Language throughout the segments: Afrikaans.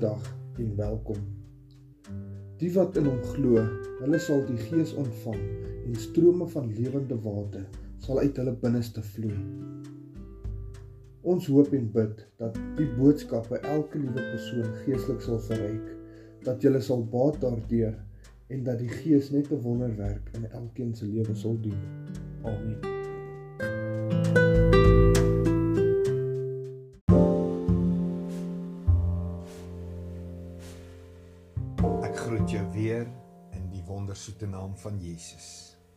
dag en welkom. Die wat in hom glo, hulle sal die Gees ontvang en strome van lewende water sal uit hulle binneste vloei. Ons hoop en bid dat die boodskap by elke liewe persoon geestelik sal verryk, dat jy sal baat daardeur en dat die Gees net 'n wonderwerk in elkeen se lewe sal doen. Amen. Ek groet jou weer in die wondersoete naam van Jesus.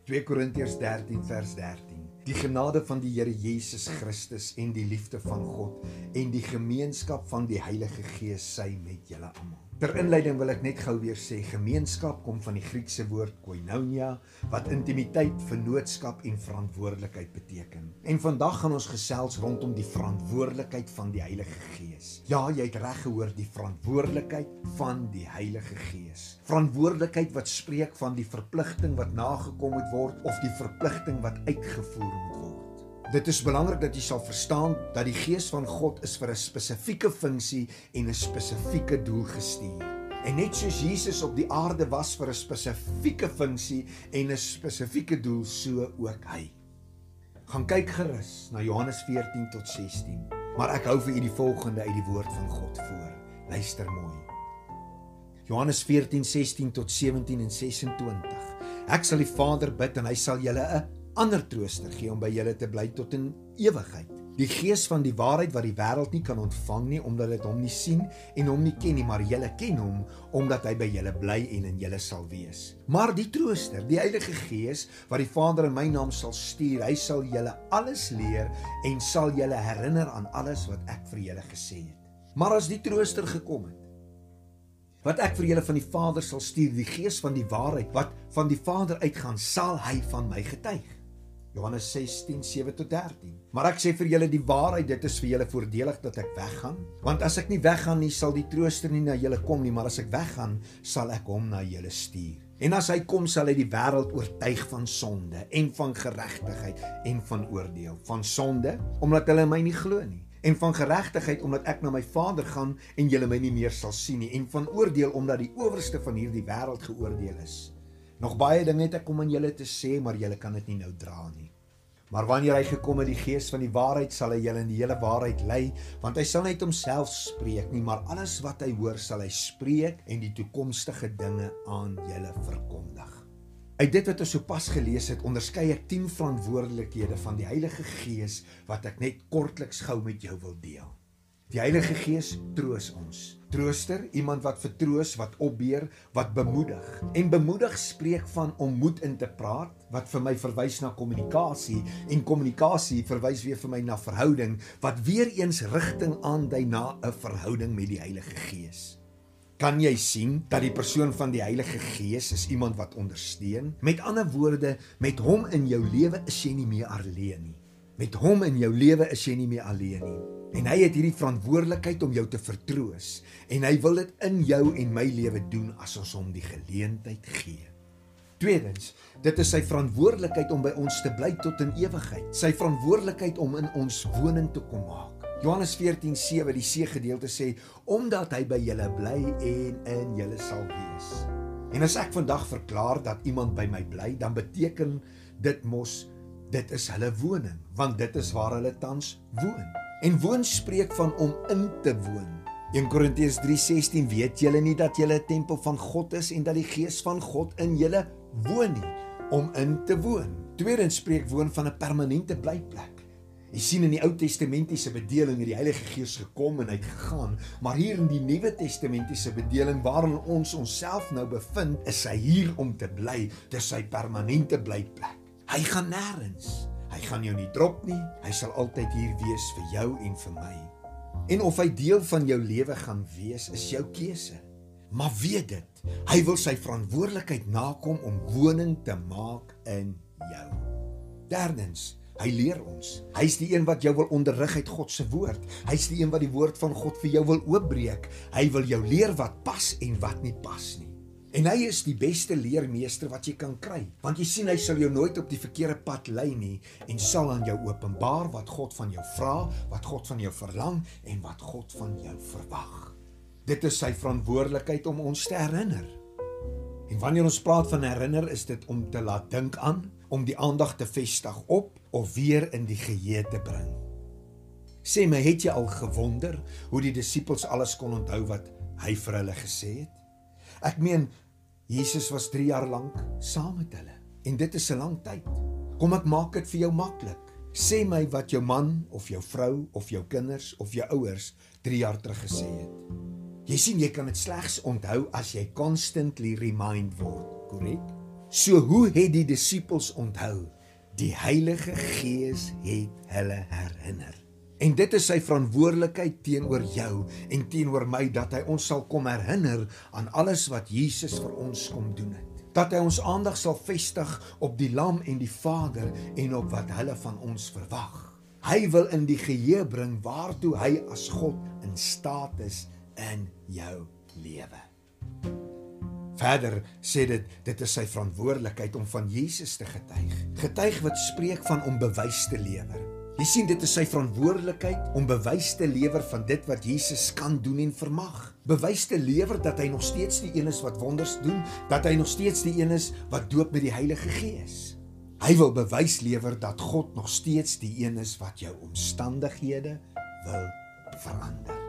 2 Korintiërs 13 vers 13. Die genade van die Here Jesus Christus en die liefde van God en die gemeenskap van die Heilige Gees sy met julle almal. Ter inleiding wil ek net gou weer sê gemeenskap kom van die Griekse woord koinonia wat intimiteit, vennootskap en verantwoordelikheid beteken. En vandag gaan ons gesels rondom die verantwoordelikheid van die Heilige Gees. Ja, jy het reg gehoor, die verantwoordelikheid van die Heilige Gees. Verantwoordelikheid wat spreek van die verpligting wat nagekom moet word of die verpligting wat uitgevoer moet word. Dit is belangrik dat jy sal verstaan dat die Gees van God is vir 'n spesifieke funksie en 'n spesifieke doel gestuur. En net soos Jesus op die aarde was vir 'n spesifieke funksie en 'n spesifieke doel, so ook hy. Gaan kyk gerus na Johannes 14 tot 16. Maar ek hou vir u die volgende uit die woord van God voor. Luister mooi. Johannes 14 16 tot 17 en 26. Ek sal die Vader bid en hy sal julle 'n ander trooster gee om by julle te bly tot in ewigheid. Die Gees van die waarheid wat die wêreld nie kan ontvang nie omdat dit hom nie sien en hom nie ken nie, maar julle ken hom omdat hy by julle bly en in julle sal wees. Maar die trooster, die Heilige Gees wat die Vader in my naam sal stuur, hy sal julle alles leer en sal julle herinner aan alles wat ek vir julle gesê het. Maar as die trooster gekom het, wat ek vir julle van die Vader sal stuur, die Gees van die waarheid wat van die Vader uitgaan, sal hy van my getuig. Johannes 16:7 tot 13. Maar ek sê vir julle die waarheid, dit is vir julle voordelig dat ek weggaan, want as ek nie weggaan nie, sal die Trooster nie na julle kom nie, maar as ek weggaan, sal ek hom na julle stuur. En as hy kom, sal hy die wêreld oortuig van sonde en van geregtigheid en van oordeel. Van sonde omdat hulle my nie glo nie en van geregtigheid omdat ek na my Vader gaan en julle my nie meer sal sien nie en van oordeel omdat die owerste van hierdie wêreld geoordeel is. Nog baie dinge het ek om aan julle te sê, maar julle kan dit nie nou dra nie. Maar wanneer hy gekom het, die Gees van die waarheid, sal hy julle in die hele waarheid lei, want hy sal net homself spreek nie, maar alles wat hy hoor, sal hy spreek en die toekomstige dinge aan julle verkondig. Uit dit wat ons sopas gelees het, onderskei ek 10 verantwoordelikhede van die Heilige Gees wat ek net kortliks gou met jou wil deel. Die Heilige Gees troos ons. Trooster, iemand wat vertroos, wat opbeer, wat bemoedig. En bemoedig spreek van om moed in te praat, wat vir my verwys na kommunikasie en kommunikasie verwys weer vir my na verhouding, wat weer eens rigting aandui na 'n verhouding met die Heilige Gees. Kan jy sien dat die persoon van die Heilige Gees is iemand wat ondersteun? Met ander woorde, met hom in jou lewe is jy nie meer alleen nie. Met hom in jou lewe is jy nie meer alleen nie. En hy het hierdie verantwoordelikheid om jou te vertroos en hy wil dit in jou en my lewe doen as ons hom die geleentheid gee. Tweedens, dit is sy verantwoordelikheid om by ons te bly tot in ewigheid. Sy verantwoordelikheid om in ons woning te kom maak. Johannes 14:7 die see gedeelte sê omdat hy by julle bly en in julle sal wees. En as ek vandag verklaar dat iemand by my bly, dan beteken dit mos dit is hulle woning, want dit is waar hulle tans woon. En woon spreek van om in te woon. 1 Korintiërs 3:16 weet julle nie dat julle 'n tempel van God is en dat die Gees van God in julle woon nie om in te woon. Tweedens spreek woon van 'n permanente blyplek. Jy sien in die Ou Testamentiese bedeling het die Heilige Gees gekom en uit gegaan, maar hier in die Nuwe Testamentiese bedeling waarin ons onsself nou bevind, is hy hier om te bly, dis sy permanente blyplek. Hy gaan nêrens. Hy gaan jou nie drop nie. Hy sal altyd hier wees vir jou en vir my. En of hy deel van jou lewe gaan wees, is jou keuse. Maar weet dit, hy wil sy verantwoordelikheid nakom om woning te maak in jou. Derdens, hy leer ons. Hy's die een wat jou wil onderrig uit God se woord. Hy's die een wat die woord van God vir jou wil oopbreek. Hy wil jou leer wat pas en wat nie pas nie. En hy is die beste leermeester wat jy kan kry, want jy sien hy sal jou nooit op die verkeerde pad lei nie en sal aan jou openbaar wat God van jou vra, wat God van jou verlang en wat God van jou verwag. Dit is sy verantwoordelikheid om ons te herinner. En wanneer ons praat van herinner, is dit om te laat dink aan, om die aandag te vestig op of weer in die geheue te bring. Sê my, het jy al gewonder hoe die disippels alles kon onthou wat hy vir hulle gesê het? Ek meen, Jesus was 3 jaar lank saam met hulle en dit is 'n lang tyd. Kom ek maak dit vir jou maklik. Sê my wat jou man of jou vrou of jou kinders of jou ouers 3 jaar terug gesê het. Jy sien jy kan dit slegs onthou as jy constantly remind word, korrek? So hoe het die disippels onthou? Die Heilige Gees het hulle herinner. En dit is sy verantwoordelikheid teenoor jou en teenoor my dat hy ons sal kom herinner aan alles wat Jesus vir ons kom doen het. Dat hy ons aandag sal vestig op die Lam en die Vader en op wat hulle van ons verwag. Hy wil in die geheue bring waartoe hy as God in staat is in jou lewe. Verder sê dit dit is sy verantwoordelikheid om van Jesus te getuig. Getuig wat spreek van om bewys te lewer. Jy sien dit is sy verantwoordelikheid om bewys te lewer van dit wat Jesus kan doen en vermag. Bewys te lewer dat hy nog steeds die een is wat wonders doen, dat hy nog steeds die een is wat doop met die Heilige Gees. Hy wil bewys lewer dat God nog steeds die een is wat jou omstandighede wil verander.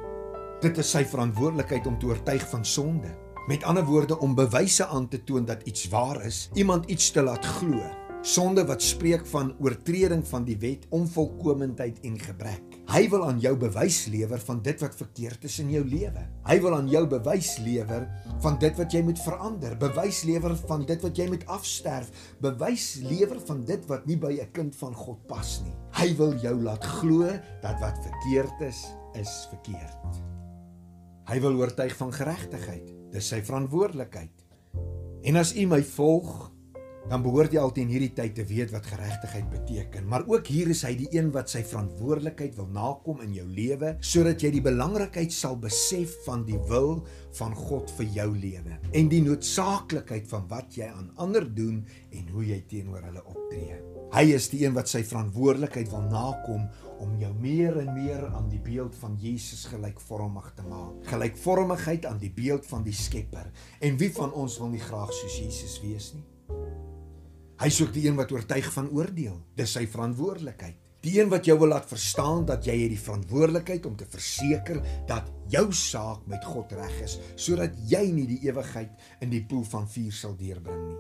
Dit is sy verantwoordelikheid om te oortuig van sonde. Met ander woorde om bewyse aan te toon dat iets waar is, iemand iets te laat glo. Sonde wat spreek van oortreding van die wet, onvolkomendheid en gebrek. Hy wil aan jou bewys lewer van dit wat verkeerd is in jou lewe. Hy wil aan jou bewys lewer van dit wat jy moet verander, bewys lewer van dit wat jy moet afsterf, bewys lewer van dit wat nie by 'n kind van God pas nie. Hy wil jou laat glo dat wat verkeerd is, is verkeerd. Hy wil oortuig van geregtigheid. Dis sy verantwoordelikheid. En as u my volg, dan behoort jy altyd in hierdie tyd te weet wat geregtigheid beteken. Maar ook hier is hy die een wat sy verantwoordelikheid wil nakom in jou lewe sodat jy die belangrikheid sal besef van die wil van God vir jou lewe en die noodsaaklikheid van wat jy aan ander doen en hoe jy teenoor hulle optree. Hy is die een wat sy verantwoordelikheid wil nakom om jou meer en meer aan die beeld van Jesus gelykvormig te maak. Gelykvormigheid aan die beeld van die Skepper. En wie van ons wil nie graag soos Jesus wees nie? Hy soek die een wat oortuig van oordeel. Dis sy verantwoordelikheid. Die een wat jou wil laat verstaan dat jy het die verantwoordelikheid om te verseker dat jou saak met God reg is sodat jy nie die ewigheid in die poel van vuur sal deurbring nie.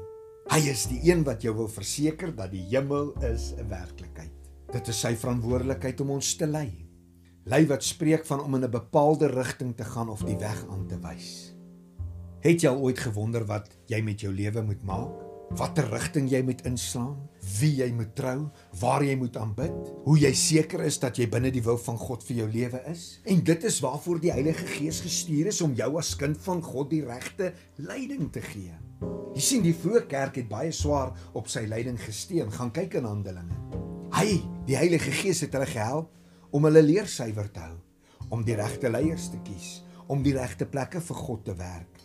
Hy is die een wat jou wil verseker dat die hemel is 'n werklikheid. Dit is sy verantwoordelikheid om ons te lei. Lei wat spreek van om in 'n bepaalde rigting te gaan of die weg aan te wys. Het jy al ooit gewonder wat jy met jou lewe moet maak? Watter rigting jy moet inslaan? Wie jy moet trou? Waar jy moet aanbid? Hoe jy seker is dat jy binne die wil van God vir jou lewe is? En dit is waarvoor die Heilige Gees gestuur is om jou as kind van God die regte leiding te gee. Jy sien die vroeë kerk het baie swaar op sy leiding gesteun. Gaan kyk in Handelinge. Hy, die Heilige Gees het hulle gehelp om hulle leer suiwer te hou, om die regte leiers te kies, om die regte plekke vir God te werk.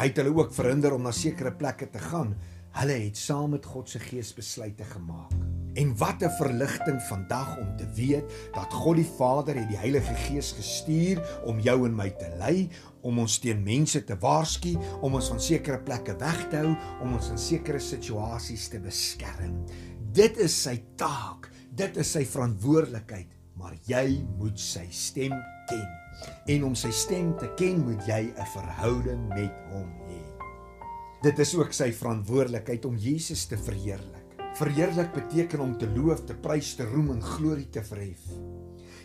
Hy het hulle ook verhinder om na sekere plekke te gaan. Hulle het saam met God se Gees besluite gemaak. En wat 'n verligting vandag om te weet dat God die Vader het die Heilige Gees gestuur om jou en my te lei, om ons teen mense te waarsku, om ons van sekere plekke weg te hou, om ons in sekere situasies te beskerm. Dit is sy taak, dit is sy verantwoordelikheid, maar jy moet sy stem ken. En om sy stem te ken, moet jy 'n verhouding met hom hê. Dit is ook sy verantwoordelikheid om Jesus te verheerlik. Verheerlik beteken om te loof, te prys, te roem en glorie te verhef.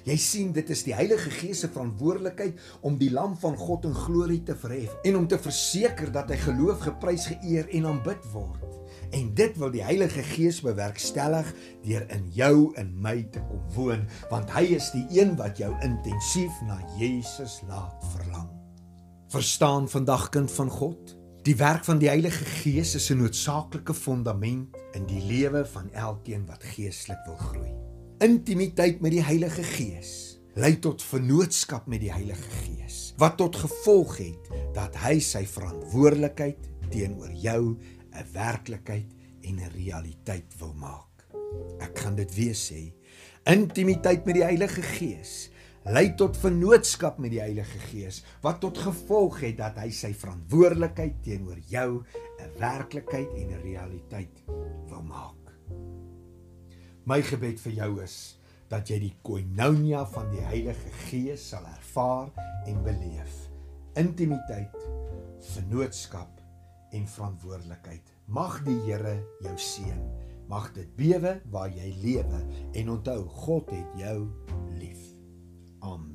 Jy sien, dit is die Heilige Gees se verantwoordelikheid om die lam van God in glorie te verhef en om te verseker dat hy geloof, geprys, geëer en aanbid word. En dit wil die Heilige Gees bewerkstellig deur in jou en my te kom woon, want hy is die een wat jou intensief na Jesus laat verlang. Verstaan vandag kind van God? Die werk van die Heilige Gees is 'n noodsaaklike fondament in die lewe van elkeen wat geestelik wil groei. Intimiteit met die Heilige Gees lei tot vennootskap met die Heilige Gees, wat tot gevolg het dat hy sy verantwoordelikheid teenoor jou 'n werklikheid en 'n realiteit wil maak. Ek gaan dit weer sê. Intimiteit met die Heilige Gees lei tot vennootskap met die Heilige Gees wat tot gevolg het dat hy sy verantwoordelikheid teenoor jou 'n werklikheid en 'n realiteit wil maak. My gebed vir jou is dat jy die koinonia van die Heilige Gees sal ervaar en beleef. Intimiteit, vennootskap en verantwoordelikheid. Mag die Here jou seën. Mag dit bewe waar jy lewe en onthou God het jou lief. Amen.